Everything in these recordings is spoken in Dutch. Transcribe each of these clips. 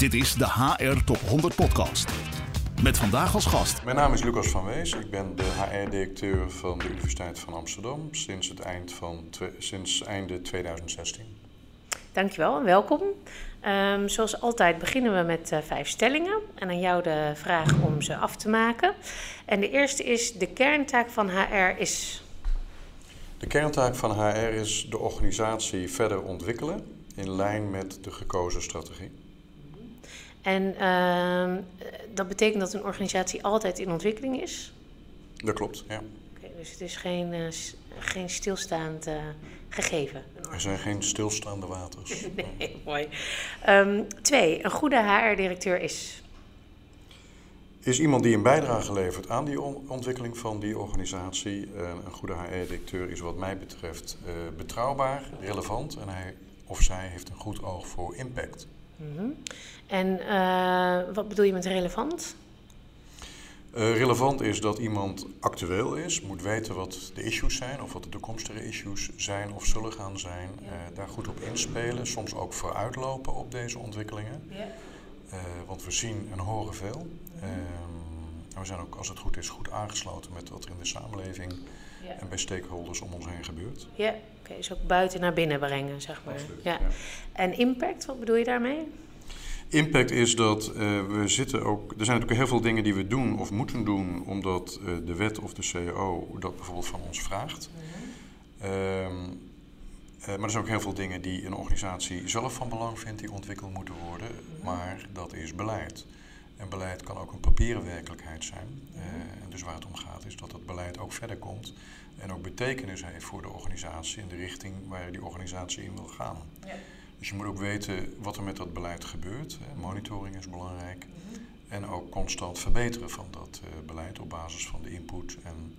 Dit is de HR Top 100 Podcast. Met vandaag als gast. Mijn naam is Lucas van Wees. Ik ben de HR-directeur van de Universiteit van Amsterdam sinds, het eind van sinds einde 2016. Dankjewel en welkom. Um, zoals altijd beginnen we met uh, vijf stellingen. En aan jou de vraag om ze af te maken. En de eerste is: de kerntaak van HR is. De kerntaak van HR is de organisatie verder ontwikkelen in lijn met de gekozen strategie. En uh, dat betekent dat een organisatie altijd in ontwikkeling is? Dat klopt, ja. Okay, dus het is geen, uh, geen stilstaand uh, gegeven? Er zijn geen stilstaande waters. nee, mooi. Um, twee, een goede HR-directeur is? Is iemand die een bijdrage levert aan die ontwikkeling van die organisatie. een goede HR-directeur is wat mij betreft betrouwbaar, relevant en hij of zij heeft een goed oog voor impact. Mm -hmm. En uh, wat bedoel je met relevant? Uh, relevant is dat iemand actueel is, moet weten wat de issues zijn of wat de toekomstige issues zijn of zullen gaan zijn. Ja. Uh, daar goed op inspelen, soms ook vooruitlopen op deze ontwikkelingen. Ja. want we zien en horen veel. Mm -hmm. we zijn ook, als het goed is, goed aangesloten met wat er in de samenleving ja. en bij stakeholders om ons heen gebeurt. Ja, oké, dus ook buiten naar binnen brengen, zeg maar. ja. En impact, wat bedoel je daarmee? Impact is dat uh, we zitten ook. Er zijn natuurlijk heel veel dingen die we doen of moeten doen, omdat uh, de wet of de CEO dat bijvoorbeeld van ons vraagt. Mm -hmm. um, uh, maar er zijn ook heel veel dingen die een organisatie zelf van belang vindt, die ontwikkeld moeten worden. Mm -hmm. Maar dat is beleid. En beleid kan ook een papieren werkelijkheid zijn. Mm -hmm. en dus waar het om gaat is dat dat beleid ook verder komt en ook betekenis heeft voor de organisatie en de richting waar die organisatie in wil gaan. Ja. Dus je moet ook weten wat er met dat beleid gebeurt. Monitoring is belangrijk. Mm -hmm. En ook constant verbeteren van dat uh, beleid op basis van de input en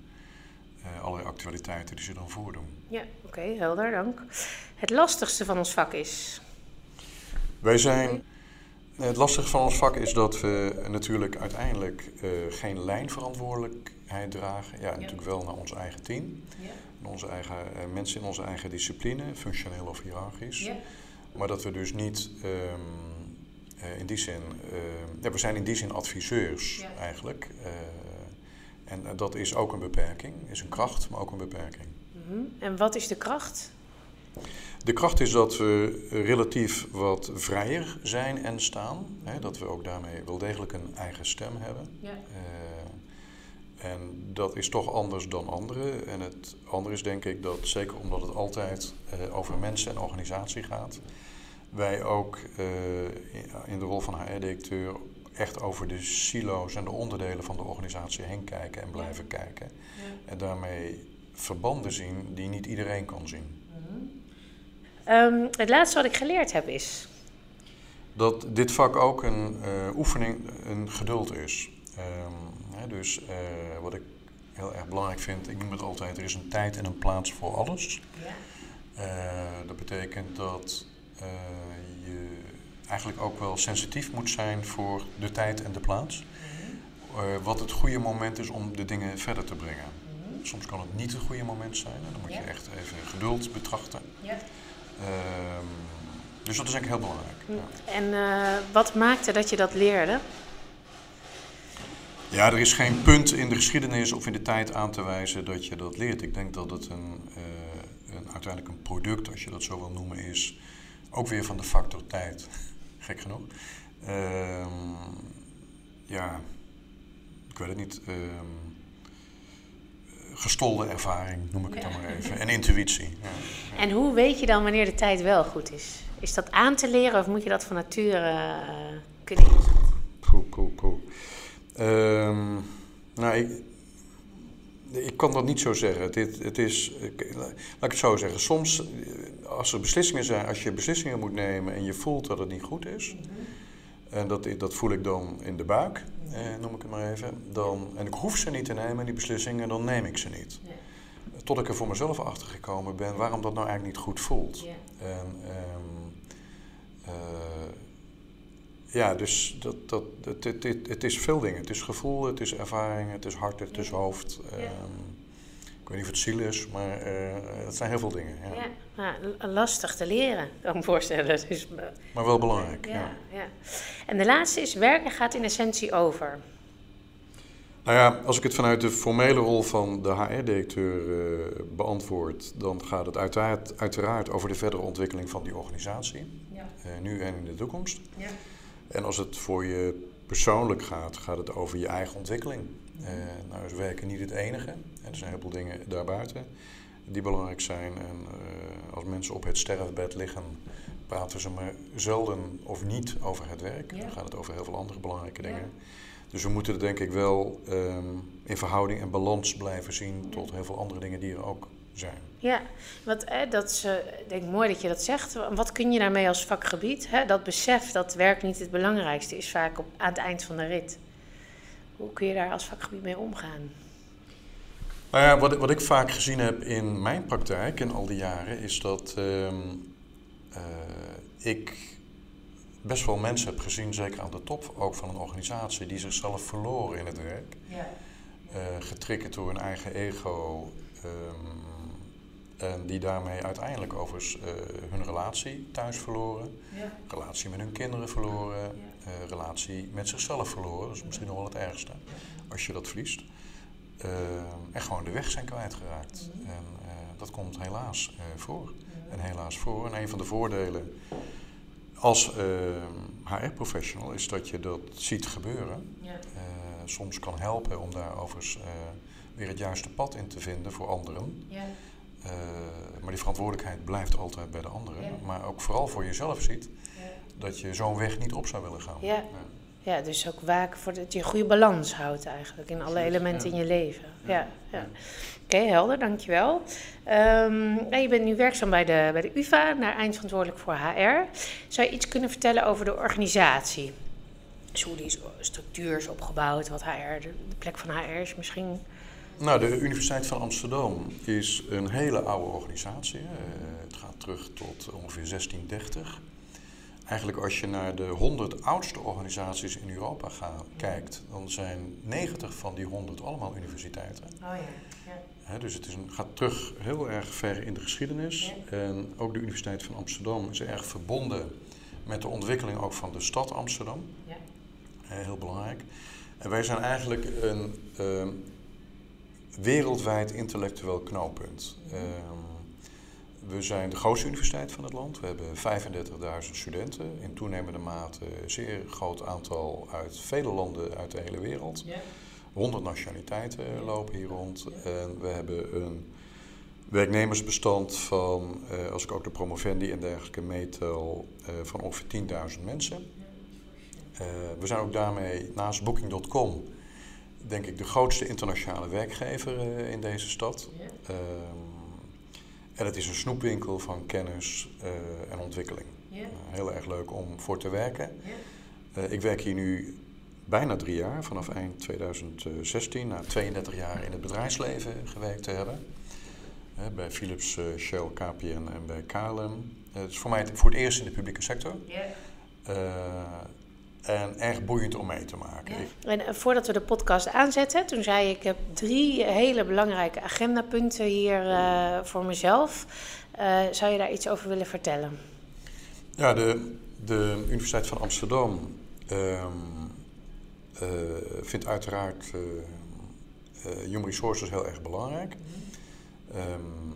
uh, allerlei actualiteiten die ze dan voordoen. Ja, oké, okay, helder, dank. Het lastigste van ons vak is? Wij zijn. Het lastige van ons vak is dat we natuurlijk uiteindelijk uh, geen lijnverantwoordelijkheid dragen. Ja, ja, natuurlijk wel naar ons eigen team. Ja. Onze eigen, mensen in onze eigen discipline, functioneel of hiërarchisch. Ja. Maar dat we dus niet um, uh, in die zin. Ja, we zijn in die zin adviseurs eigenlijk. En dat is ook een beperking. Is een kracht, maar ook een beperking. Mm -hmm. En wat is de kracht? De kracht is dat we relatief wat vrijer zijn en staan. Hè, dat we ook daarmee wel degelijk een eigen stem hebben. Ja. En dat is toch anders dan anderen. En het andere is denk ik dat, zeker omdat het altijd uh, over mensen en organisatie gaat, wij ook uh, in de rol van HR-directeur echt over de silo's en de onderdelen van de organisatie heen kijken en blijven ja. kijken. Ja. En daarmee verbanden zien die niet iedereen kan zien. Um, het laatste wat ik geleerd heb is. Dat dit vak ook een uh, oefening, een geduld is. Um, dus uh, wat ik heel erg belangrijk vind, ik noem het altijd, er is een tijd en een plaats voor alles. Ja. Uh, dat betekent dat je eigenlijk ook wel sensitief moet zijn voor de tijd en de plaats. Mm-hmm. wat het goede moment is om de dingen verder te brengen. Mm-hmm. Soms kan het niet het goede moment zijn en dan moet ja. je echt even geduld betrachten. Ja. Ehm, dus dat is eigenlijk heel belangrijk. Mm. En wat maakte dat je dat leerde? Ja, er is geen punt in de geschiedenis of in de tijd aan te wijzen dat je dat leert. Ik denk dat het een, uh, een, uiteindelijk een product, als je dat zo wil noemen, is. Ook weer van de factor tijd. Gek genoeg. Uh, ja, ik weet het niet. Uh, gestolde ervaring, noem ik het dan maar even. En intuïtie. Ja. En hoe weet je dan wanneer de tijd wel goed is? Is dat aan te leren of moet je dat van nature uh, kunnen inzetten? Cool, cool, cool. Um, nou, ik, ik kan dat niet zo zeggen. Het, het is, laat ik het zo zeggen. Soms, als er beslissingen zijn, als je beslissingen moet nemen en je voelt dat het niet goed is, en dat, dat voel ik dan in de buik, eh, noem ik het maar even, dan, en ik hoef ze niet te nemen, die beslissingen, dan neem ik ze niet. Ja. Tot ik er voor mezelf achter gekomen ben waarom dat nou eigenlijk niet goed voelt. Ja. En, um, uh, ja, dus dat, dat, het, het, het, het, is veel dingen. Het is gevoel, het is ervaring, het is hart, het is hoofd. Um, ik weet niet of het ziel is, maar uh, het zijn heel veel dingen. Ja. ja lastig te leren, kan ik me voorstellen. Dus, maar wel belangrijk. Ja, ja. En de laatste is: werken gaat in essentie over. Nou ja, als ik het vanuit de formele rol van de HR-directeur uh, beantwoord, dan gaat het uiteraard, uiteraard, over de verdere ontwikkeling van die organisatie, ja. uh, nu en in de toekomst. Ja. En als het voor je persoonlijk gaat, gaat het over je eigen ontwikkeling. Uh, nou is werken niet het enige. Er zijn heel veel dingen daarbuiten die belangrijk zijn. En als mensen op het sterfbed liggen, praten ze maar zelden of niet over het werk. Dan gaat het over heel veel andere belangrijke dingen. Dus we moeten het denk ik wel um, in verhouding en balans blijven zien tot heel veel andere dingen die er ook zijn. Ja, wat, hè, dat is uh, denk ik mooi dat je dat zegt. Wat kun je daarmee als vakgebied? Hè? Dat besef dat werk niet het belangrijkste is vaak op, aan het eind van de rit. Hoe kun je daar als vakgebied mee omgaan? Nou ja, wat, wat ik vaak gezien heb in mijn praktijk in al die jaren is dat um, uh, ik best wel mensen heb gezien, zeker aan de top ook van een organisatie, die zichzelf verloren in het werk. Ja. Uh, getriggerd door hun eigen ego. Um, en die daarmee uiteindelijk overigens uh, hun relatie thuis verloren. Ja. Relatie met hun kinderen verloren. Ja. Uh, relatie met zichzelf verloren. Dat is misschien nog wel het ergste. Als je dat verliest. Uh, en gewoon de weg zijn kwijtgeraakt. En dat komt helaas voor. En helaas voor. En een van de voordelen als HR-professional is dat je dat ziet gebeuren. Ja. Soms kan helpen om daar overigens weer het juiste pad in te vinden voor anderen. Ja. Uh, maar die verantwoordelijkheid blijft altijd bij de anderen. Ja. Maar ook vooral voor jezelf ziet dat je zo'n weg niet op zou willen gaan. Ja. Ja, dus ook waken voor dat je een goede balans houdt eigenlijk in alle elementen in je leven. Ja, ja. Oké, okay, helder, dankjewel. Um, je bent nu werkzaam bij de, bij de UvA, naar eindverantwoordelijk voor HR. Zou je iets kunnen vertellen over de organisatie? Dus hoe die structuur is opgebouwd, wat HR, de plek van HR is misschien... Nou, de Universiteit van Amsterdam is een hele oude organisatie. Uh, het gaat terug tot ongeveer 1630. Eigenlijk als je naar de 100 oudste organisaties in Europa gaat, kijkt, dan zijn 90 van die 100 allemaal universiteiten. Oh ja. ja. dus het is een, gaat terug heel erg ver in de geschiedenis. Ja. En ook de Universiteit van Amsterdam is erg verbonden met de ontwikkeling ook van de stad Amsterdam. Ja. heel belangrijk. En wij zijn eigenlijk een uh, wereldwijd intellectueel knooppunt. Uh, we zijn de grootste universiteit van het land. We hebben 35.000 studenten. In toenemende mate een zeer groot aantal uit vele landen uit de hele wereld. Ja. 100 nationaliteiten lopen hier rond. En we hebben een werknemersbestand van, eh, als ik ook de promovendi en dergelijke meetel, eh, van ongeveer 10.000 mensen. Uh, we zijn ook daarmee naast Booking.com, denk ik, de grootste internationale werkgever uh, in deze stad. En het is een snoepwinkel van kennis uh, en ontwikkeling. Yeah. Uh, heel erg leuk om voor te werken. Yeah. Uh, ik werk hier nu bijna drie jaar, vanaf eind 2016, na 32 jaar in het bedrijfsleven gewerkt te hebben. bij Philips, eh, Shell, KPN en bij KLM. het is voor mij voor het eerst in de publieke sector. Yeah. En erg boeiend om mee te maken. En eh, voordat we de podcast aanzetten, toen zei ik: Ik heb drie hele belangrijke agendapunten hier uh, voor mezelf. Uh, zou je daar iets over willen vertellen? Ja, de, de Universiteit van Amsterdam um, uh, vindt uiteraard human resources heel erg belangrijk. Um,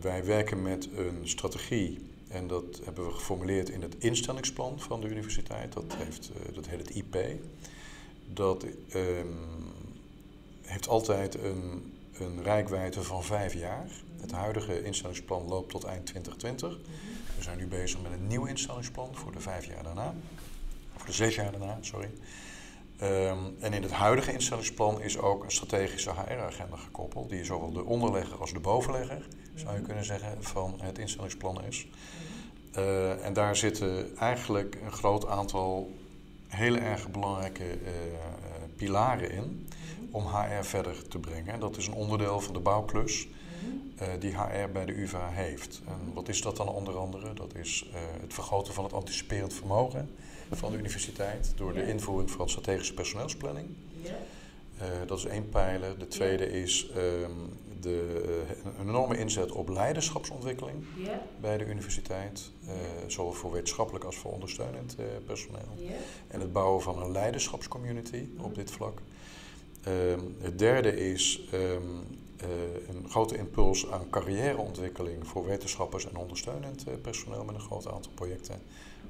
wij werken met een strategie en dat hebben we geformuleerd in het instellingsplan van de universiteit. Dat, heeft, uh, dat heet het IP. Dat um, heeft altijd een, een rijkwijde van vijf jaar. Het huidige instellingsplan loopt tot eind 2020. We zijn nu bezig met een nieuw instellingsplan voor de vijf jaar daarna. Voor de zes jaar daarna, sorry. Um, en in het huidige instellingsplan is ook een strategische HR-agenda gekoppeld, die zowel de onderlegger als de bovenlegger, zou je kunnen zeggen, van het instellingsplan is. Uh, en daar zitten eigenlijk een groot aantal hele erg belangrijke uh, pilaren in om HR verder te brengen. En dat is een onderdeel van de bouwklus uh, die HR bij de UvA heeft. En wat is dat dan onder andere? Dat is het vergroten van het anticiperend vermogen van de universiteit door de invoering van strategische personeelsplanning. Dat is één pijler. De tweede is um, de, een enorme inzet op leiderschapsontwikkeling bij de universiteit. zowel voor wetenschappelijk als voor ondersteunend personeel. En het bouwen van een leiderschapscommunity op dit vlak. Ehm, het derde is ehm, een grote impuls aan carrièreontwikkeling voor wetenschappers en ondersteunend personeel met een groot aantal projecten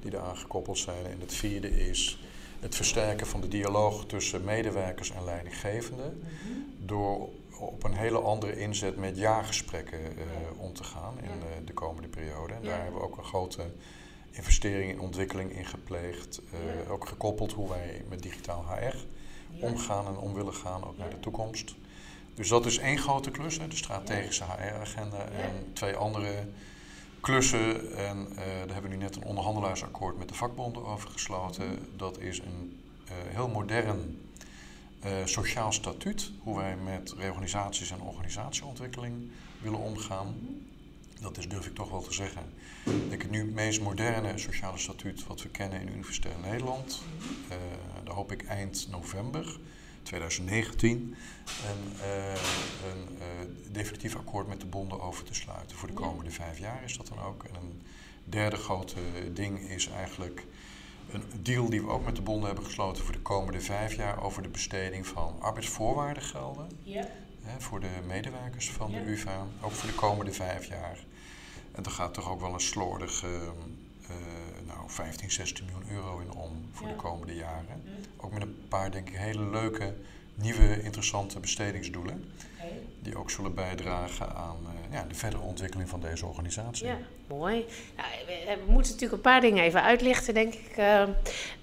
die eraan gekoppeld zijn. En het vierde is het versterken van de dialoog tussen medewerkers en leidinggevenden. Mhm. Door op een hele andere inzet met jaargesprekken uh, om te gaan in uh, de komende periode. En daar hebben we ook een grote investering in ontwikkeling in gepleegd. Uh, ook gekoppeld hoe wij met digitaal HR omgaan en om willen gaan, ook naar de toekomst. Dus dat is één grote klus, hè, de strategische HR-agenda. En twee andere klussen. En uh, daar hebben we nu net een onderhandelaarsakkoord met de vakbonden over gesloten. Dat is een uh, heel modern uh, sociaal statuut. Hoe wij met reorganisaties en organisatieontwikkeling willen omgaan. Dat is, durf ik toch wel te zeggen, denk ik nu het meest moderne sociale statuut wat we kennen in Universitair Nederland. daar hoop ik eind november 2019 een, uh, een definitief akkoord met de bonden over te sluiten. Voor de komende vijf jaar is dat dan ook. En een derde grote ding is eigenlijk een deal die we ook met de bonden hebben gesloten voor de komende vijf jaar over de besteding van arbeidsvoorwaardengelden. Ja. Hè, voor de medewerkers van de UvA, ook voor de komende vijf jaar. En daar gaat toch ook wel een slordig uh, nou, 15, 16 miljoen euro in om voor de komende jaren. Ook met een paar, denk ik, hele leuke, nieuwe, interessante bestedingsdoelen. Die ook zullen bijdragen aan uh, ja, de verdere ontwikkeling van deze organisatie. Ja, mooi. Nou, we, moeten natuurlijk een paar dingen even uitlichten, denk ik. Uh,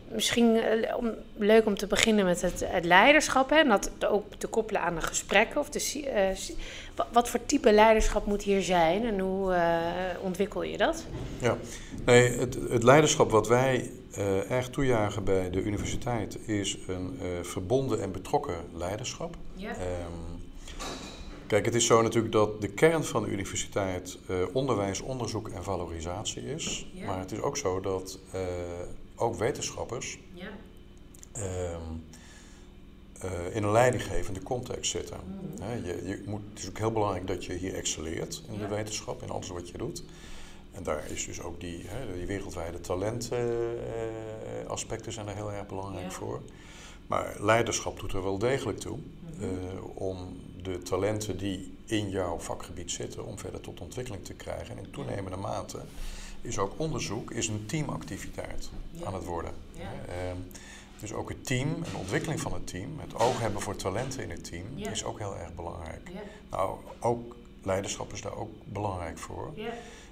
misschien uh, om, leuk om te beginnen met het, het leiderschap. Hè, en dat ook te koppelen aan de gesprekken. Of de, wat voor type leiderschap moet hier zijn en hoe ontwikkel je dat? Ja, nee, het, het leiderschap wat wij uh, erg toejagen bij de universiteit is een verbonden en betrokken leiderschap. Ja. Um, kijk, het is zo natuurlijk dat de kern van de universiteit uh, onderwijs, onderzoek en valorisatie is. Ja. Maar het is ook zo dat ook wetenschappers ja. um, in een leidinggevende context zitten. Mm. je, je moet, het is ook heel belangrijk dat je hier excelleert in de wetenschap, in alles wat je doet. En daar is dus ook die, hè, die wereldwijde talentaspecten zijn er heel erg belangrijk voor. Maar leiderschap doet er wel degelijk toe uh, om de talenten die in jouw vakgebied zitten, om verder tot ontwikkeling te krijgen. En in toenemende mate is ook onderzoek is een teamactiviteit ja. aan het worden. Ja. Uh, dus ook het team, een ontwikkeling van het team, het oog hebben voor talenten in het team, is ook heel erg belangrijk. Nou, ook leiderschap is daar ook belangrijk voor.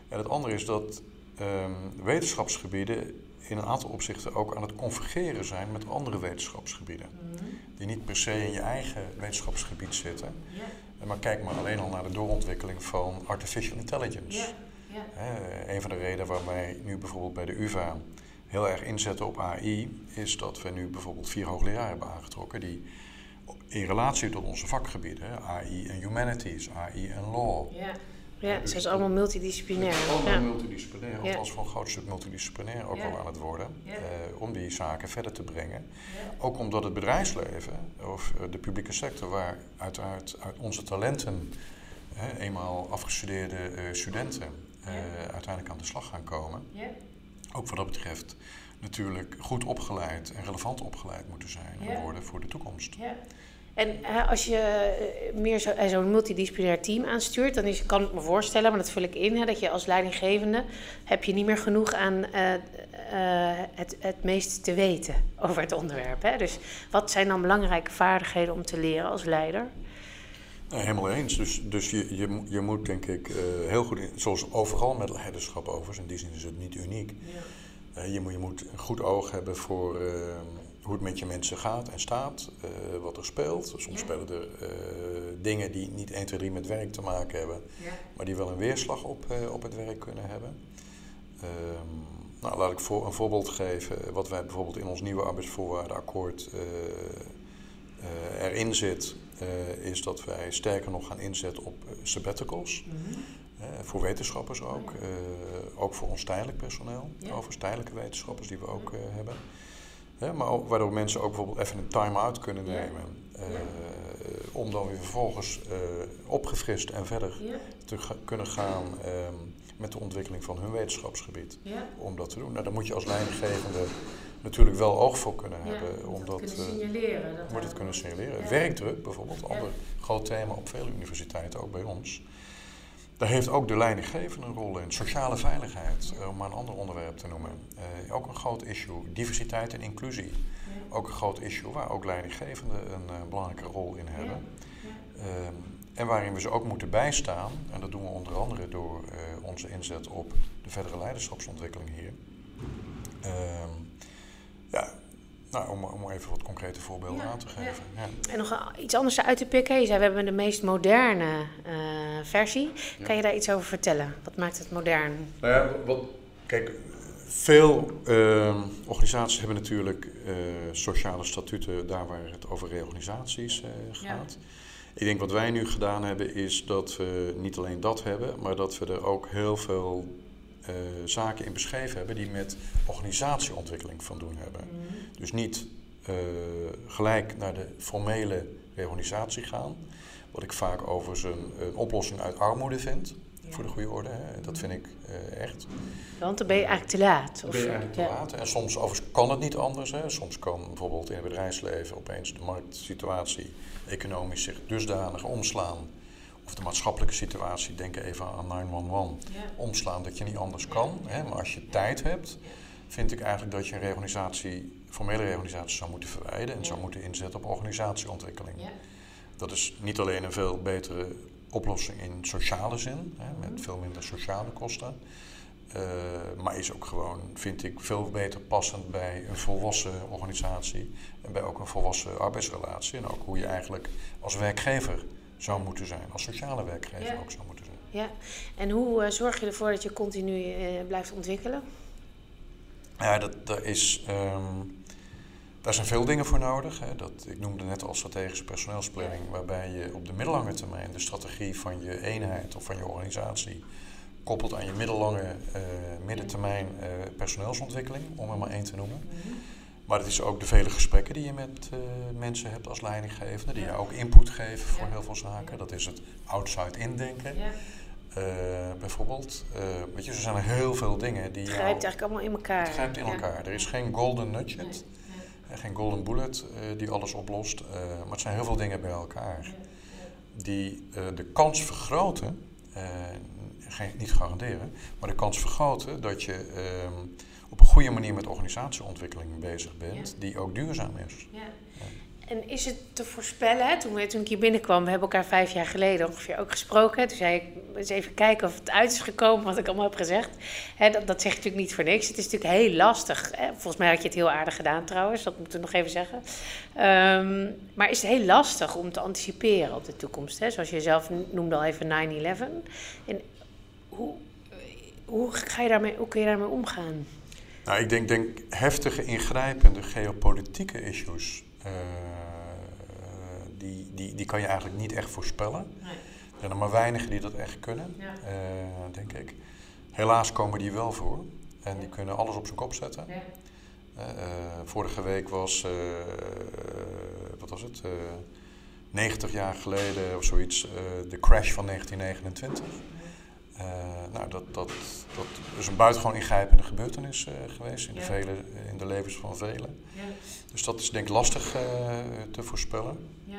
En het andere is dat um, wetenschapsgebieden in een aantal opzichten ook aan het convergeren zijn met andere wetenschapsgebieden. Mhm. Die niet per se in je eigen wetenschapsgebied zitten. Maar kijk maar alleen al naar de doorontwikkeling van artificial intelligence. een van de redenen waarom wij nu bijvoorbeeld bij de UvA heel erg inzetten op AI, is dat we nu bijvoorbeeld vier hoogleraren hebben aangetrokken die in relatie tot onze vakgebieden, AI en humanities, AI en law, ja, dus is allemaal multidisciplinair. Allemaal ja. multidisciplinair, ja. althans voor een groot stuk multidisciplinair ook al aan het worden. Eh, om die zaken verder te brengen. Ook omdat het bedrijfsleven of eh, de publieke sector, waar uiteraard uit onze talenten, eenmaal afgestudeerde uh, studenten, uiteindelijk aan de slag gaan komen. Ook wat dat betreft natuurlijk goed opgeleid en relevant opgeleid moeten zijn en worden voor de toekomst. En hè, als je eh, meer zo, eh, zo'n multidisciplinair team aanstuurt, dan is, kan ik me voorstellen, maar dat vul ik in, hè, dat je als leidinggevende heb je niet meer genoeg aan uh, uh, het, het meest te weten over het onderwerp. Hè? Dus wat zijn dan belangrijke vaardigheden om te leren als leider? Nou, helemaal eens. Dus, dus je, je, je moet denk ik uh, heel goed, in, zoals overal met leiderschap overigens, in die zin is het niet uniek. Ja. je, moet, je moet een goed oog hebben voor hoe het met je mensen gaat en staat, uh, wat er speelt. Soms spelen er uh, dingen die niet 1, 2, 3 met werk te maken hebben, ja. maar die wel een weerslag op, uh, op het werk kunnen hebben. Um, nou, laat ik voor, een voorbeeld geven. Wat wij bijvoorbeeld in ons nieuwe arbeidsvoorwaardenakkoord erin zit, is dat wij sterker nog gaan inzetten op sabbaticals. Mm -hmm. voor wetenschappers ook, ook voor ons tijdelijk personeel, ja. overigens tijdelijke wetenschappers die we ook hebben. Hè, maar ook, waardoor mensen ook bijvoorbeeld even een time-out kunnen Ja. nemen. eh, om dan weer vervolgens eh, opgefrist en verder Ja, te ga- kunnen gaan ehm, met de ontwikkeling van hun wetenschapsgebied. ja. Om dat te doen. Nou, daar moet je als leidinggevende natuurlijk wel oog voor kunnen hebben. om dat dat, kunnen eh, signaleren. Dat moet het kunnen signaleren. Werkdruk bijvoorbeeld, ander groot thema op vele universiteiten, ook bij ons. Daar heeft ook de leidinggevende een rol in. Sociale veiligheid, eh, om maar een ander onderwerp te noemen. Eh, ook een groot issue. Diversiteit en inclusie. Ja. Ook een groot issue waar ook leidinggevenden een eh, belangrijke rol in hebben. Ja. Ehm, en waarin we ze ook moeten bijstaan. En dat doen we onder andere door onze inzet op de verdere leiderschapsontwikkeling hier. Ehm, ja, nou, om, om even wat concrete voorbeelden Ja, aan te geven. Ja. En nog iets anders uit te pikken. Je zei, we hebben de meest moderne eh, versie. Kan je daar iets over vertellen? Wat maakt het modern? Nou ja, wat, kijk, veel ehm, organisaties hebben natuurlijk eh, sociale statuten daar waar het over reorganisaties eh, gaat. Ik denk wat wij nu gedaan hebben is dat we niet alleen dat hebben, maar dat we er ook heel veel eh, zaken in beschreven hebben die met organisatieontwikkeling van doen hebben. Dus niet eh, gelijk naar de formele reorganisatie gaan, wat ik vaak overigens een, een oplossing uit armoede vind. Voor de goede orde, hè. dat vind ik eh, echt. Want dan ben je eigenlijk te laat. Of, Ben je eigenlijk te ja. laat. En soms overigens kan het niet anders. Hè. Soms kan bijvoorbeeld in het bedrijfsleven opeens de marktsituatie economisch zich dusdanig omslaan. Of de maatschappelijke situatie, denk even aan 911, Ja. omslaan dat je niet anders kan. Hè. Maar als je tijd hebt, vind ik eigenlijk dat je een reorganisatie, formele reorganisatie zou moeten verwijden en zou moeten inzetten op organisatieontwikkeling. Dat is niet alleen een veel betere oplossing in sociale zin, hè, met veel minder sociale kosten. eh, maar is ook gewoon, vind ik, veel beter passend bij een volwassen organisatie en bij ook een volwassen arbeidsrelatie. En ook hoe je eigenlijk als werkgever zou moeten zijn, als sociale werkgever Ja. ook zou moeten zijn. Ja. En hoe eh, zorg je ervoor dat je continu eh, blijft ontwikkelen? Ja, dat, daar, is, ehm, daar zijn veel dingen voor nodig. Hè. Dat, ik noemde net al strategische personeelsplanning, waarbij je op de middellange termijn de strategie van je eenheid of van je organisatie koppelt aan je middellange, eh middentermijn personeelsontwikkeling, om er maar één te noemen. Maar het is ook de vele gesprekken die je met eh, mensen hebt als leidinggevende, die je ook input geven voor Ja. heel veel zaken. Dat is het outside-in denken. Ja. Eh, bijvoorbeeld, eh, weet je, er zijn er heel veel dingen die Het jou- grijpt eigenlijk allemaal in elkaar. het grijpt in Ja. elkaar. Er is geen golden nugget, Nee. geen golden bullet die alles oplost. maar het zijn heel veel dingen bij elkaar die de kans vergroten, geen, niet garanderen, maar de kans vergroten dat je ehm, op een goede manier met organisatieontwikkeling bezig bent, Ja. die ook duurzaam is. Ja. En is het te voorspellen, hè? Toen, we, toen ik hier binnenkwam, we hebben elkaar vijf jaar geleden ongeveer ook gesproken. Toen zei ik, eens even kijken of het uit is gekomen wat ik allemaal heb gezegd. Hè, dat, dat zeg je natuurlijk niet voor niks. Het is natuurlijk heel lastig. Hè? Volgens mij had je het heel aardig gedaan trouwens, dat moeten we nog even zeggen. Ehm, maar is het heel lastig om te anticiperen op de toekomst? Hè? Zoals je zelf noemde al even 9-11. En hoe, hoe, ga je daarmee, hoe kun je daarmee omgaan? Nou, ik denk, denk heftige, ingrijpende geopolitieke issues, eh, die, die, die kan je eigenlijk niet echt voorspellen. Nee. Er zijn er maar weinigen die dat echt kunnen, Ja. eh, denk ik. Helaas komen die wel voor. En die kunnen alles op zijn kop zetten. Ja. Eh, vorige week was, wat was het, eh 90 jaar geleden of zoiets, de crash van 1929. Eh, nou, dat, dat, dat is een buitengewoon ingrijpende gebeurtenis eh, geweest in de, vele, in de levens van velen. Ja. Dus dat is denk ik lastig eh, te voorspellen. Ja.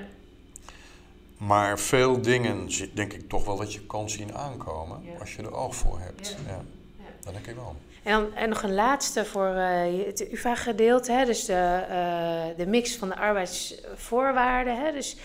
Maar veel dingen zie- denk ik toch wel dat je kan zien aankomen Ja. als je er oog voor hebt. Ja. Ja. Ja. Dat denk ik wel. En, dan, en nog een laatste voor eh, het UvA-gedeelte, hè? dus de, eh, de mix van de arbeidsvoorwaarden. Hè? Dus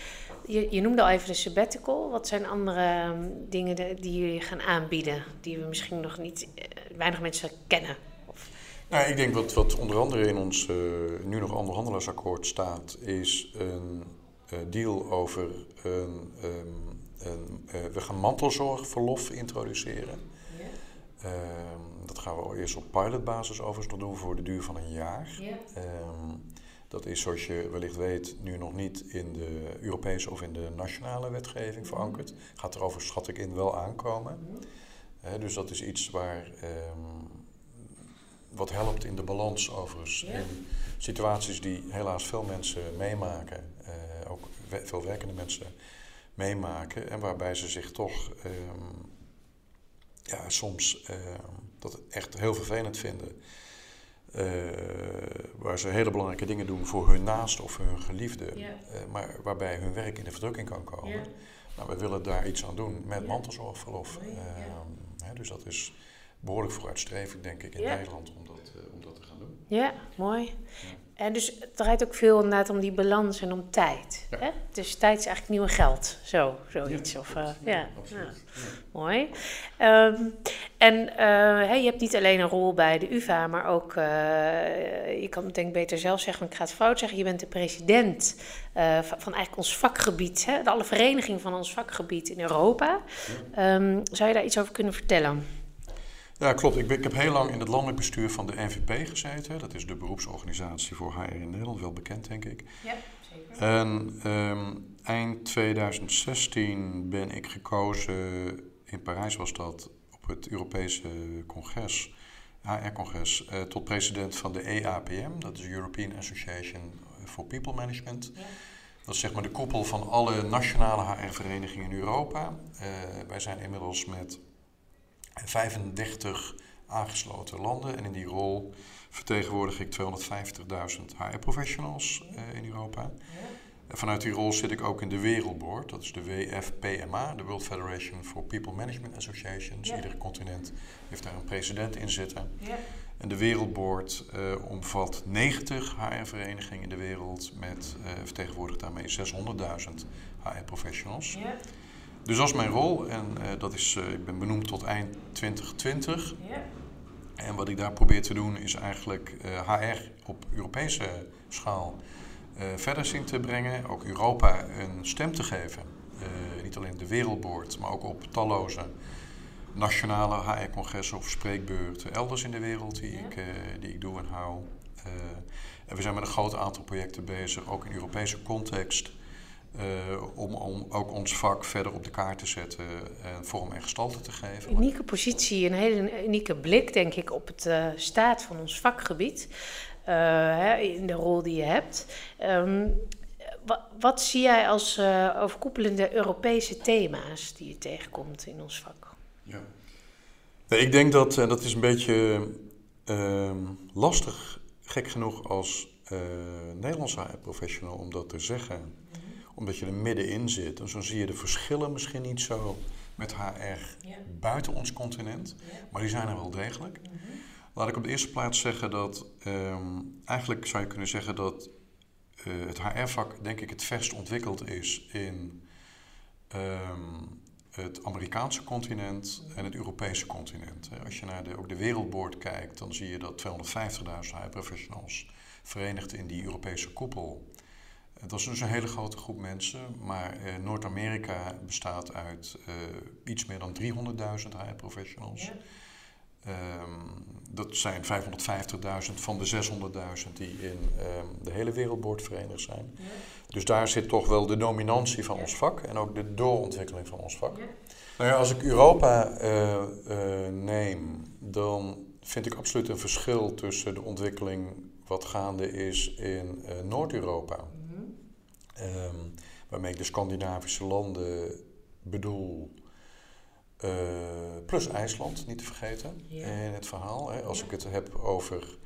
je, je noemde al even de sabbatical. Wat zijn andere ehm, dingen de- die jullie gaan aanbieden, die we misschien nog niet, eh, weinig mensen kennen? Of, Nou, ik denk wat, wat onder andere in ons eh, nu nog onderhandelaarsakkoord staat, is een eh, deal over een, ehm, een, we gaan mantelzorgverlof introduceren. Ehm, dat gaan we eerst op pilotbasis overigens nog doen voor de duur van een jaar. Ehm, dat is zoals je wellicht weet nu nog niet in de Europese of in de nationale wetgeving verankerd. Gaat er over, schat ik in, wel aankomen. Dus dat is iets waar, ehm, wat helpt in de balans overigens. Ja. In situaties die helaas veel mensen meemaken, eh, ook we- veel werkende mensen meemaken. En waarbij ze zich toch ehm, ja, soms ehm, dat echt heel vervelend vinden. Eh, waar ze hele belangrijke dingen doen voor hun naasten of hun geliefde. Ja. eh, maar waarbij hun werk in de verdrukking kan komen. Ja. Nou, we willen daar iets aan doen met Ja. mantelzorgverlof. Ehm, hè, dus dat is behoorlijk vooruitstrevend, denk ik, in. Nederland om dat, eh, om dat te gaan doen. Ja, mooi. En dus het draait ook veel inderdaad om die balans en om tijd. Ja. Hè? Dus tijd is eigenlijk nieuwe geld, zo, zoiets. Ja, of, eh, Ja, ja. Mooi. Ehm, en eh, je hebt niet alleen een rol bij de UvA, maar ook, eh, je kan het denk ik beter zelf zeggen, maar ik ga het fout zeggen, je bent de president van, van eigenlijk ons vakgebied, hè, de alle vereniging van ons vakgebied in Europa. Ehm, zou je daar iets over kunnen vertellen? Ja, klopt. Ik, ben, ik heb heel lang in het landelijk bestuur van de NVP gezeten. Dat is de beroepsorganisatie voor HR in Nederland, wel bekend denk ik. Ja, zeker. En ehm, eind 2016 ben ik gekozen, in Parijs was dat, op het Europese congres, HR-congres, eh, tot president van de EAPM. Dat is European Association for People Management. Ja. Dat is zeg maar de koepel van alle nationale HR-verenigingen in Europa. Eh, wij zijn inmiddels met 35 aangesloten landen en in die rol vertegenwoordig ik 250.000 HR-professionals eh, in Europa. En vanuit die rol zit ik ook in de Wereldboard, dat is de WFPMA, de World Federation for People Management Associations. Ja. Ieder continent heeft daar een president in zitten. Ja. En de Wereldboard eh, omvat 90 HR-verenigingen in de wereld met eh vertegenwoordigt daarmee 600.000 HR-professionals. Ja. Dus dat is mijn rol en eh, dat is, eh, ik ben benoemd tot eind 2020. Ja. En wat ik daar probeer te doen is eigenlijk eh, HR op Europese schaal eh, verder zien te brengen. Ook Europa een stem te geven. Eh, niet alleen de Wereldboard, maar ook op talloze nationale HR-congressen of spreekbeurten elders in de wereld die, Ja. ik, eh, die ik doe en hou. Eh, en we zijn met een groot aantal projecten bezig, ook in Europese context. Eh, om, om ook ons vak verder op de kaart te zetten en vorm en gestalte te geven. Unieke positie, een hele unieke blik, denk ik, op het eh, staat van ons vakgebied. eh, hè, in de rol die je hebt. Ehm, wa- wat zie jij als overkoepelende Europese thema's die je tegenkomt in ons vak? Ja. Nee, ik denk dat, en dat is een beetje ehm, lastig, gek genoeg als Nederlandse HR-professional om dat te zeggen. Omdat je er middenin zit. En zo zie je de verschillen misschien niet zo met HR Ja. buiten ons continent. Maar die zijn er wel degelijk. Laat ik op de eerste plaats zeggen dat, ehm, eigenlijk zou je kunnen zeggen dat eh, het HR-vak denk ik het verst ontwikkeld is in ehm, het Amerikaanse continent en het Europese continent. Als je naar de, ook de wereldboord kijkt, dan zie je dat 250.000 HR-professionals verenigd in die Europese koepel. Dat is dus een hele grote groep mensen, maar eh, Noord-Amerika bestaat uit eh, iets meer dan 300.000 HR-professionals. Ehm, dat zijn 550.000 van de 600.000 die in ehm, de hele wereldboord verenigd zijn. Dus daar zit toch wel de dominantie van ons vak en ook de doorontwikkeling van ons vak. Nou ja, als ik Europa eh, neem, dan vind ik absoluut een verschil tussen de ontwikkeling wat gaande is in Noord-Europa. Ehm, waarmee ik de Scandinavische landen bedoel. eh, plus IJsland, niet te vergeten Ja. in het verhaal. Hè. Als Ja. ik het heb over.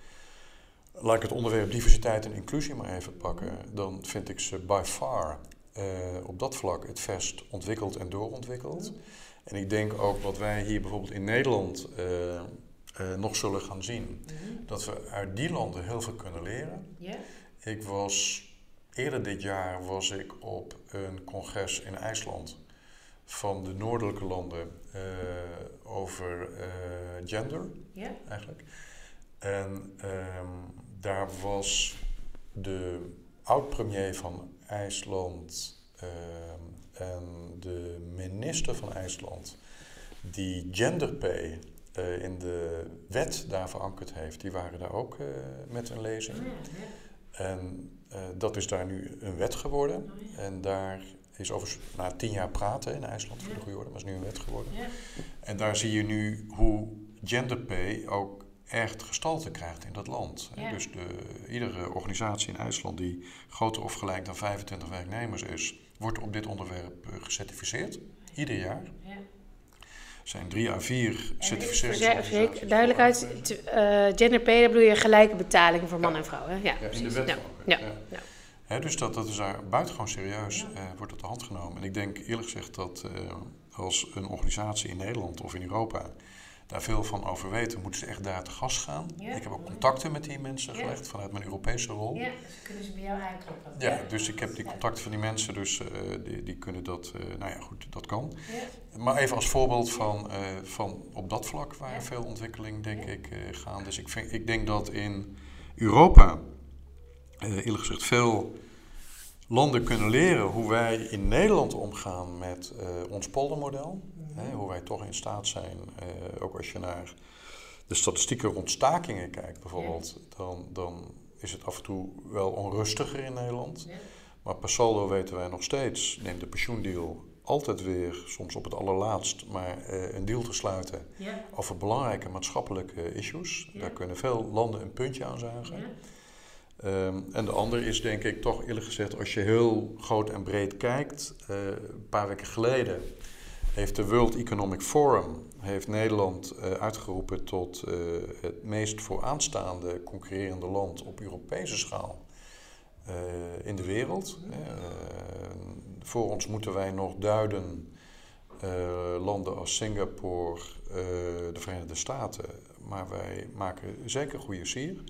Laat ik het onderwerp diversiteit en inclusie maar even pakken. Dan vind ik ze by far eh, op dat vlak het verst ontwikkeld en doorontwikkeld. En ik denk ook wat wij hier bijvoorbeeld in Nederland eh, nog zullen gaan zien. Dat we uit die landen heel veel kunnen leren. Ja. Ik was eerder dit jaar was ik op een congres in IJsland van de noordelijke landen eh, over eh, gender Ja. eigenlijk. En ehm, daar was de oud-premier van IJsland ehm, en de minister van IJsland, die gender pay eh, in de wet daar verankerd heeft, die waren daar ook met een lezing. En eh, dat is daar nu een wet geworden. En daar is overigens na tien jaar praten in IJsland voor de goede orde, maar is nu een wet geworden. En daar zie je nu hoe gender pay ook echt gestalte krijgt in dat land. Ja. Dus de, iedere organisatie in IJsland die groter of gelijk dan 25 werknemers is, wordt op dit onderwerp eh, gecertificeerd. Ieder jaar. Ja. Zijn drie à vier certificeringsorganisaties. duidelijkheid, eh, gender pay, daar bedoel je gelijke betaling voor man en vrouw. Hè? Ja, Ja, in de wet dus dat, dat is daar buitengewoon serieus, eh, wordt het de hand genomen. En ik denk eerlijk gezegd dat eh, als een organisatie in Nederland of in Europa daar veel van over weten, moeten ze echt daar te gast gaan. Ja. Ik heb ook contacten met die mensen Ja. gelegd vanuit mijn Europese rol. Ja, dus kunnen ze bij jou aankloppen. Ja, dus ik heb die contacten van die mensen, dus eh, die, die kunnen dat, eh, nou ja goed, dat kan. Ja. Maar even als voorbeeld van, eh, van op dat vlak waar veel ontwikkeling denk ik eh gaan. Dus ik, vind, ik denk dat in Europa, eerlijk gezegd, veel landen kunnen leren hoe wij in Nederland omgaan met ons poldermodel. Hè, hoe wij toch in staat zijn, eh, ook als je naar de statistieken rond stakingen kijkt bijvoorbeeld, dan, dan is het af en toe wel onrustiger in Nederland. Ja. Maar per saldo weten wij nog steeds, neemt de pensioendeal altijd weer, soms op het allerlaatst, maar eh, een deal te sluiten Ja. over belangrijke maatschappelijke issues. Ja. Daar kunnen veel landen een puntje aan zuigen. Ja. Ehm, en de andere is denk ik toch eerlijk gezegd, als je heel groot en breed kijkt, eh, een paar weken geleden heeft de World Economic Forum heeft Nederland eh, uitgeroepen tot eh, het meest vooraanstaande concurrerende land op Europese schaal eh, in de wereld. Voor ons moeten wij nog duiden landen als Singapore, de Verenigde Staten, maar wij maken zeker goede sier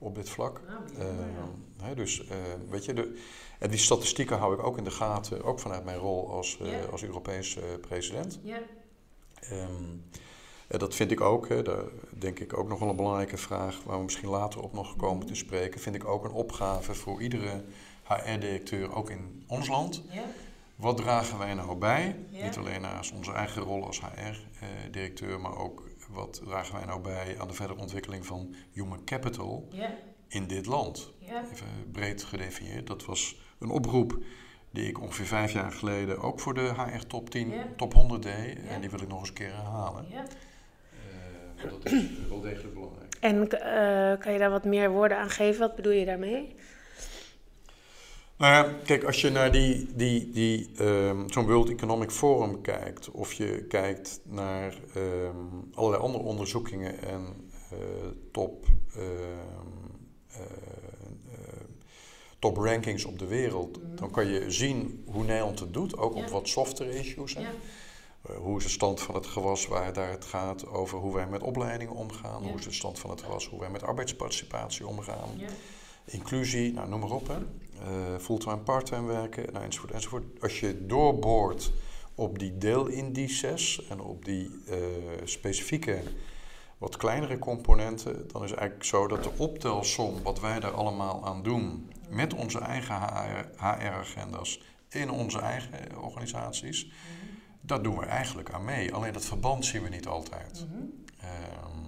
op dit vlak. Nou, Eh, ja. hè, dus eh, weet je, de, en die statistieken hou ik ook in de gaten, ook vanuit mijn rol als, eh, als Europees eh, president. Ja. Ehm, dat vind ik ook, hè, daar denk ik ook nog wel een belangrijke vraag, waar we misschien later op nog komen te spreken, vind ik ook een opgave voor iedere HR-directeur, ook in ons land. Wat dragen wij nou bij? Niet alleen naast onze eigen rol als HR-directeur, maar ook wat dragen wij nou bij aan de verdere ontwikkeling van human capital in dit land? Even breed gedefinieerd. Dat was een oproep die ik ongeveer vijf jaar geleden ook voor de HR Top 10, Ja. Top 100 deed. En die wil ik nog eens een keer herhalen. Ja. Eh, want dat is wel degelijk belangrijk. En eh, kan je daar wat meer woorden aan geven? Wat bedoel je daarmee? Nou ja, kijk, als je naar die, die, die, ehm, zo'n World Economic Forum kijkt, of je kijkt naar ehm, allerlei andere onderzoekingen en eh, top, ehm, eh, eh, top rankings op de wereld, dan kan je zien hoe Nederland het doet, ook op wat softere issues. Hè? Ja. Hoe is de stand van het gewas waar daar het gaat over hoe wij met opleidingen omgaan? Ja. Hoe is de stand van het gewas hoe wij met arbeidsparticipatie omgaan? Inclusie, nou, noem maar op. Hè. Eh, fulltime, parttime werken, nou, enzovoort, enzovoort. Als je doorboort op die deelindices en op die eh, specifieke, wat kleinere componenten, dan is het eigenlijk zo dat de optelsom, wat wij daar allemaal aan doen, met onze eigen HR-agenda's in onze eigen organisaties, daar doen we eigenlijk aan mee. Alleen dat verband zien we niet altijd. Ehm,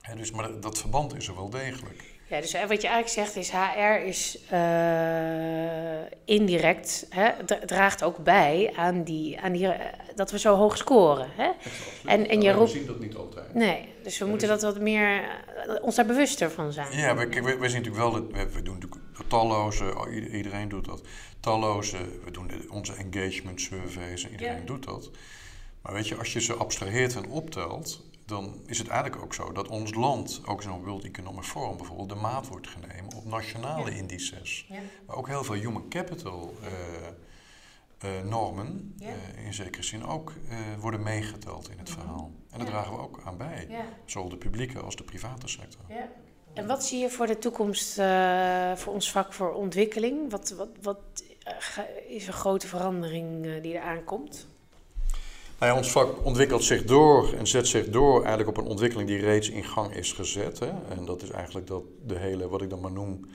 hè, dus, maar dat, dat verband is er wel degelijk. Ja, dus wat je eigenlijk zegt is HR is eh, indirect, hè, dra- draagt ook bij aan, die, aan die, eh, dat we zo hoog scoren. Hè? En- en je roept- We zien dat niet altijd. Nee, dus we moeten dat wat meer, eh, ons daar bewuster van zijn. Ja, we, we, we zien natuurlijk wel, dat, we, we doen natuurlijk talloze, oh, ieder- iedereen doet dat, talloze, we doen onze engagement surveys en iedereen Ja. doet dat. Maar weet je, als je ze abstraheert en optelt, dan is het eigenlijk ook zo dat ons land, ook zo'n World Economic Forum bijvoorbeeld, de maat wordt genomen op nationale Ja. indices. Ja. Maar ook heel veel human capital eh, eh, normen, Ja. eh, in zekere zin ook, worden meegeteld in het verhaal. En daar dragen we ook aan bij, zowel de publieke als de private sector. Ja. En wat zie je voor de toekomst voor ons vak voor ontwikkeling? Wat, wat, wat is een grote verandering die er aankomt? Ons vak ontwikkelt zich door en zet zich door eigenlijk op een ontwikkeling die reeds in gang is gezet. Hè? En dat is eigenlijk dat de hele, wat ik dan maar noem,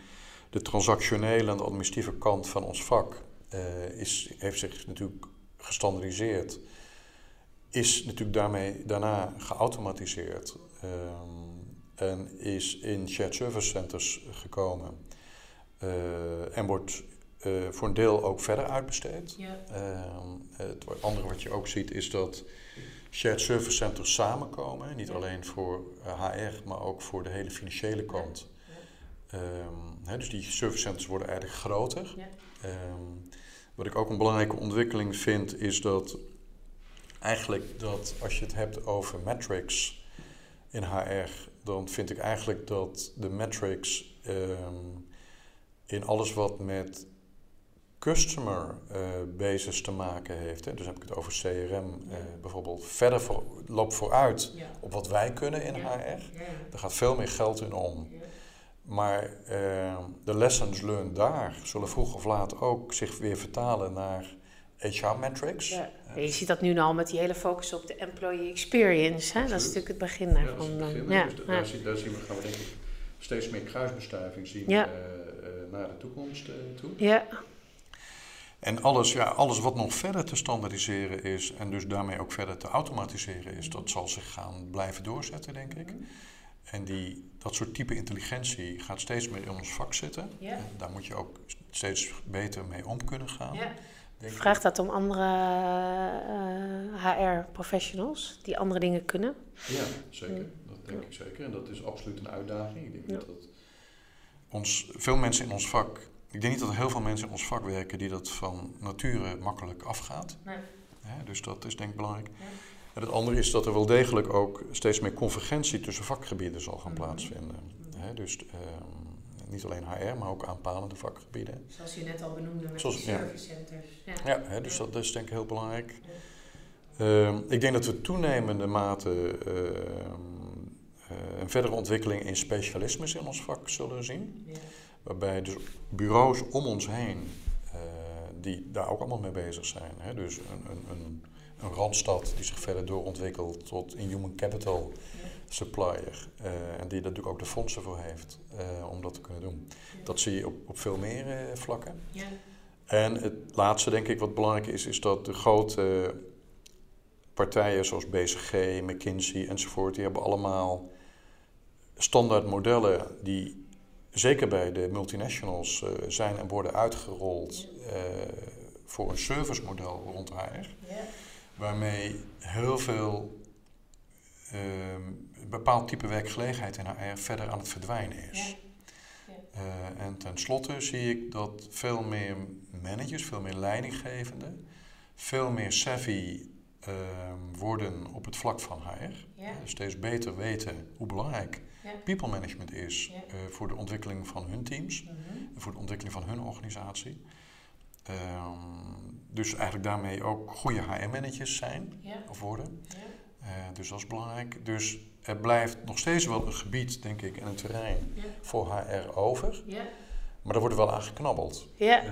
de transactionele en de administratieve kant van ons vak eh, is, heeft zich natuurlijk gestandardiseerd. Is natuurlijk daarmee daarna geautomatiseerd ehm, en is in shared service centers gekomen. Eh, en wordt eh, voor een deel ook verder uitbesteed. Ja. Ehm, het andere wat je ook ziet is dat shared service centers samenkomen. Niet alleen voor HR, maar ook voor de hele financiële kant. Ehm, hè, dus die service centers worden eigenlijk groter. Ehm, wat ik ook een belangrijke ontwikkeling vind, is dat eigenlijk dat als je het hebt over metrics in HR, dan vind ik eigenlijk dat de metrics in alles wat met customer uh, basis te maken heeft. Hè. Dus heb ik het over CRM uh, eh, bijvoorbeeld. Verder voor, loopt vooruit op wat wij kunnen in HR. Er gaat veel meer geld in om. Maar uh, de lessons learned daar zullen vroeg of laat ook zich weer vertalen naar HR metrics. Ja. je ziet dat nu al met die hele focus op de employee experience. Hè? Dat is natuurlijk het begin daarvan. Ja, begin, ja. Dus daar, zien, daar, zien we, gaan we denk ik steeds meer kruisbestuiving zien uh, uh, naar de toekomst toe. Ja. En alles, ja, alles wat nog verder te standaardiseren is en dus daarmee ook verder te automatiseren is, dat zal zich gaan blijven doorzetten, denk ik. En die, dat soort type intelligentie gaat steeds meer in ons vak zitten. Ja. daar moet je ook steeds beter mee om kunnen gaan. Ja. Vraagt dat om andere HR-professionals die andere dingen kunnen? Ja, zeker. Dat denk ik zeker. En dat is absoluut een uitdaging. Ik denk dat ons, veel mensen in ons vak ik denk niet dat er heel veel mensen in ons vak werken die dat van nature makkelijk afgaat. Nee. dus dat is denk ik belangrijk. Ja. En het andere is dat er wel degelijk ook steeds meer convergentie tussen vakgebieden zal gaan mhm. plaatsvinden. dus ehm, niet alleen HR, maar ook aanpalende vakgebieden. Zoals je net al benoemde met Zoals, de service centers. Ja, ja dus dat is denk ik heel belangrijk. Ehm, ik denk dat we toenemende mate ehm, eh, een verdere ontwikkeling in specialismes in ons vak zullen zien. Waarbij dus bureaus om ons heen, uh, die daar ook allemaal mee bezig zijn. Hè? Dus een, een, een, een, randstad die zich verder doorontwikkelt tot een human capital supplier. Uh, en die daar natuurlijk ook de fondsen voor heeft uh, om dat te kunnen doen. Dat zie je op, op veel meer vlakken. Ja. En het laatste, denk ik, wat belangrijk is, is dat de grote partijen zoals BCG, McKinsey enzovoort, die hebben allemaal standaard modellen die zeker bij de multinationals uh, zijn en worden uitgerold uh, voor een servicemodel rond HR. Waarmee heel veel uh, bepaald type werkgelegenheid in HR verder aan het verdwijnen is. Ja. en tenslotte zie ik dat veel meer managers, veel meer leidinggevenden, veel meer savvy ehm, worden op het vlak van HR. steeds beter weten hoe belangrijk people management is uh, voor de ontwikkeling van hun teams mm en voor de ontwikkeling van hun organisatie. Um, dus eigenlijk daarmee ook goede HR-managers zijn of worden. Uh, dus dat is belangrijk. Dus er blijft nog steeds wel een gebied, denk ik, en een terrein voor HR over. Maar er wordt wel aan geknabbeld. Ja. Uh,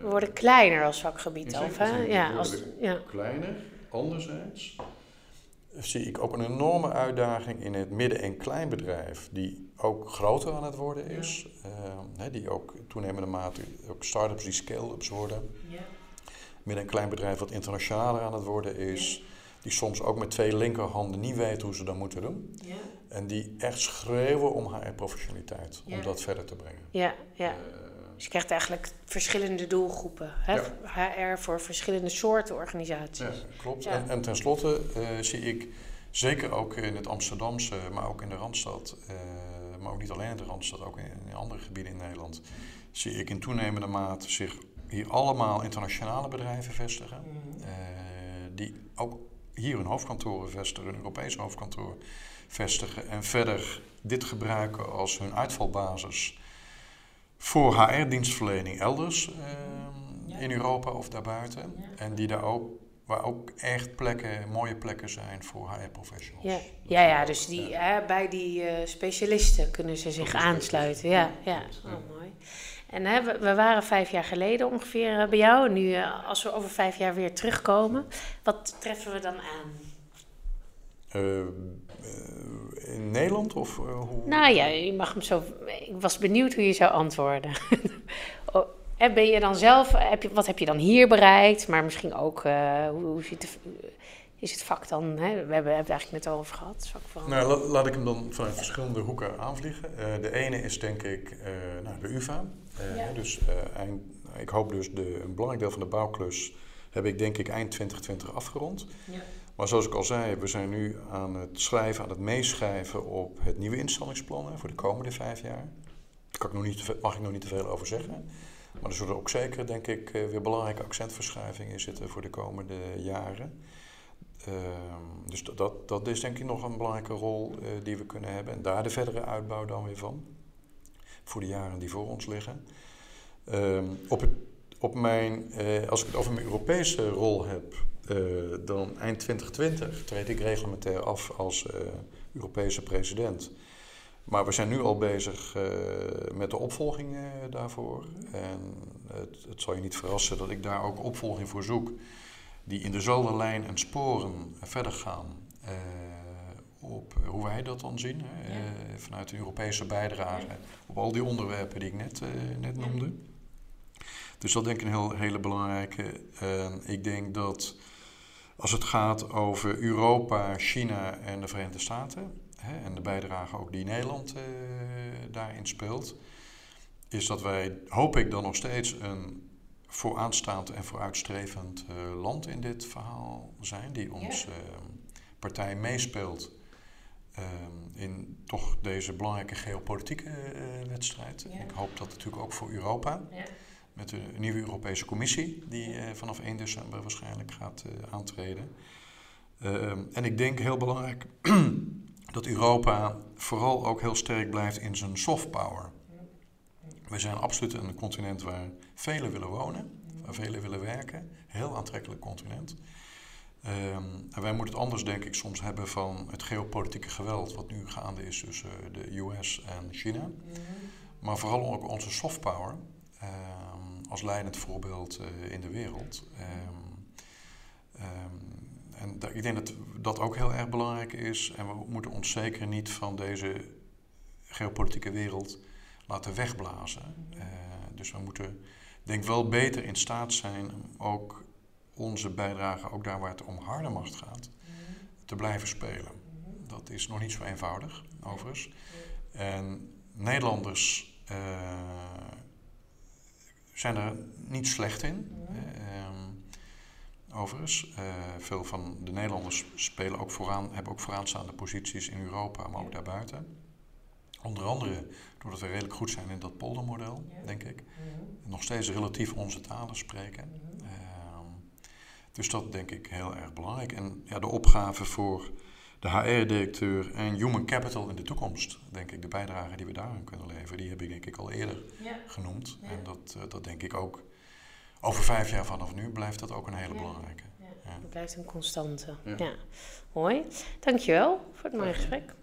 we worden kleiner als vakgebied. Of, hè? Ja, als, ja. Kleiner. Anderzijds zie ik ook een enorme uitdaging in het midden- en kleinbedrijf, die ook groter aan het worden is. Ja. Uh, die ook toenemende mate ook start-ups die scale-ups worden. Ja. Midden- en kleinbedrijf wat internationaler aan het worden is. Die soms ook met twee linkerhanden niet weten hoe ze dat moeten doen. Ja. En die echt schreeuwen om haar professionaliteit, om dat verder te brengen. Ja, ja. Uh, dus je krijgt eigenlijk verschillende doelgroepen. Hè? HR voor verschillende soorten organisaties. Ja, klopt. En, en tenslotte uh, zie ik zeker ook in het Amsterdamse, maar ook in de Randstad, uh, maar ook niet alleen in de Randstad, ook in, in, andere gebieden in Nederland, zie ik in toenemende mate zich hier allemaal internationale bedrijven vestigen. Mm. Uh, die ook hier hun hoofdkantoren vestigen, een Europees hoofdkantoor vestigen en verder dit gebruiken als hun uitvalbasis voor HR-dienstverlening elders ehm, in Europa of daarbuiten. En die daar ook, waar ook echt plekken, mooie plekken zijn voor HR-professionals. Ja. ja, ja, dus die, Hè, bij die uh, specialisten kunnen ze zich aansluiten. Ja, ja. Oh, mooi. En hè, we, we, waren vijf jaar geleden ongeveer uh, bij jou. En nu, uh, als we over vijf jaar weer terugkomen, wat treffen we dan aan? Nederland? Of, uh, hoe? Nou ja, je mag hem zo. Ik was benieuwd hoe je zou antwoorden. oh, ben je dan zelf, heb je, wat heb je dan hier bereikt? Maar misschien ook, uh, hoe, hoe zit het, is het vak dan? Hè? We hebben, hebben het eigenlijk net al over gehad. Van... Nou, la, laat ik hem dan vanuit verschillende hoeken aanvliegen. Uh, de ene is denk ik nou, de UVA. Ja. Dus eind, ik hoop dus de, een belangrijk deel van de bouwklus heb ik denk ik eind 2020 afgerond. Ja. Maar zoals ik al zei, we zijn nu aan het schrijven, aan het meeschrijven op het nieuwe instellingsplan voor de komende vijf jaar. Daar kan ik nog niet, mag ik nog niet te veel over zeggen. Maar er zullen ook zeker, denk ik, eh, weer belangrijke accentverschuivingen in zitten voor de komende jaren. Ehm, dus dat, dat is denk ik nog een belangrijke rol uh, die we kunnen hebben. En daar de verdere uitbouw dan weer van. Voor de jaren die voor ons liggen. Ehm, op, op mijn, uh, als ik het over mijn Europese rol heb, uh, dan eind 2020 treed ik reglementair af als Europese president. Maar we zijn nu al bezig met de opvolging daarvoor. En het, het zal je niet verrassen dat ik daar ook opvolging voor zoek die in dezelfde lijn en sporen verder gaan op hoe wij dat dan zien. Vanuit de Europese bijdrage op al die onderwerpen die ik net, net noemde. Dus dat denk ik een heel, hele belangrijke. ik denk dat als het gaat over Europa, China en de Verenigde Staten, hè, en de bijdrage ook die Nederland daarin speelt, is dat wij, hoop ik dan nog steeds, een vooraanstaand en vooruitstrevend uh, land in dit verhaal zijn, die ons uh, partij meespeelt uh, in toch deze belangrijke geopolitieke eh, wedstrijd. Ja. Ik hoop dat natuurlijk ook voor Europa, ja. Met de nieuwe Europese Commissie, die vanaf 1 december waarschijnlijk gaat aantreden. Ehm, en ik denk heel belangrijk dat Europa vooral ook heel sterk blijft in zijn soft power. We zijn absoluut een continent waar velen willen wonen, waar velen willen werken. Heel aantrekkelijk continent. Um, en wij moeten het anders, denk ik, soms hebben van het geopolitieke geweld wat nu gaande is tussen de US en China. Maar vooral ook onze soft power als leidend voorbeeld uh, in de wereld. Um, en ik denk dat dat ook heel erg belangrijk is. En we moeten ons zeker niet van deze geopolitieke wereld laten wegblazen. Uh, dus we moeten, denk wel, beter in staat zijn om ook onze bijdrage, ook daar waar het om harde macht gaat, te blijven spelen. Dat is nog niet zo eenvoudig, overigens. En Nederlanders uh, zijn er niet slecht in. Uh, overigens, uh, veel van de Nederlanders spelen ook vooraan, hebben ook vooraanstaande posities in Europa, maar ook daarbuiten. Onder andere doordat we redelijk goed zijn in dat poldermodel, denk ik. Mhm. Nog steeds relatief onze talen spreken. Mm dus dat denk ik heel erg belangrijk. En ja, de opgave voor de HR-directeur en human capital in de toekomst, denk ik, de bijdrage die we daarin kunnen leveren, die heb ik denk ik al eerder ja. genoemd. Ja. En dat, uh, dat denk ik ook over vijf jaar vanaf nu blijft dat ook een hele belangrijke. Ja, het blijft een constante. Ja. Mooi. Dankjewel voor het mooie gesprek.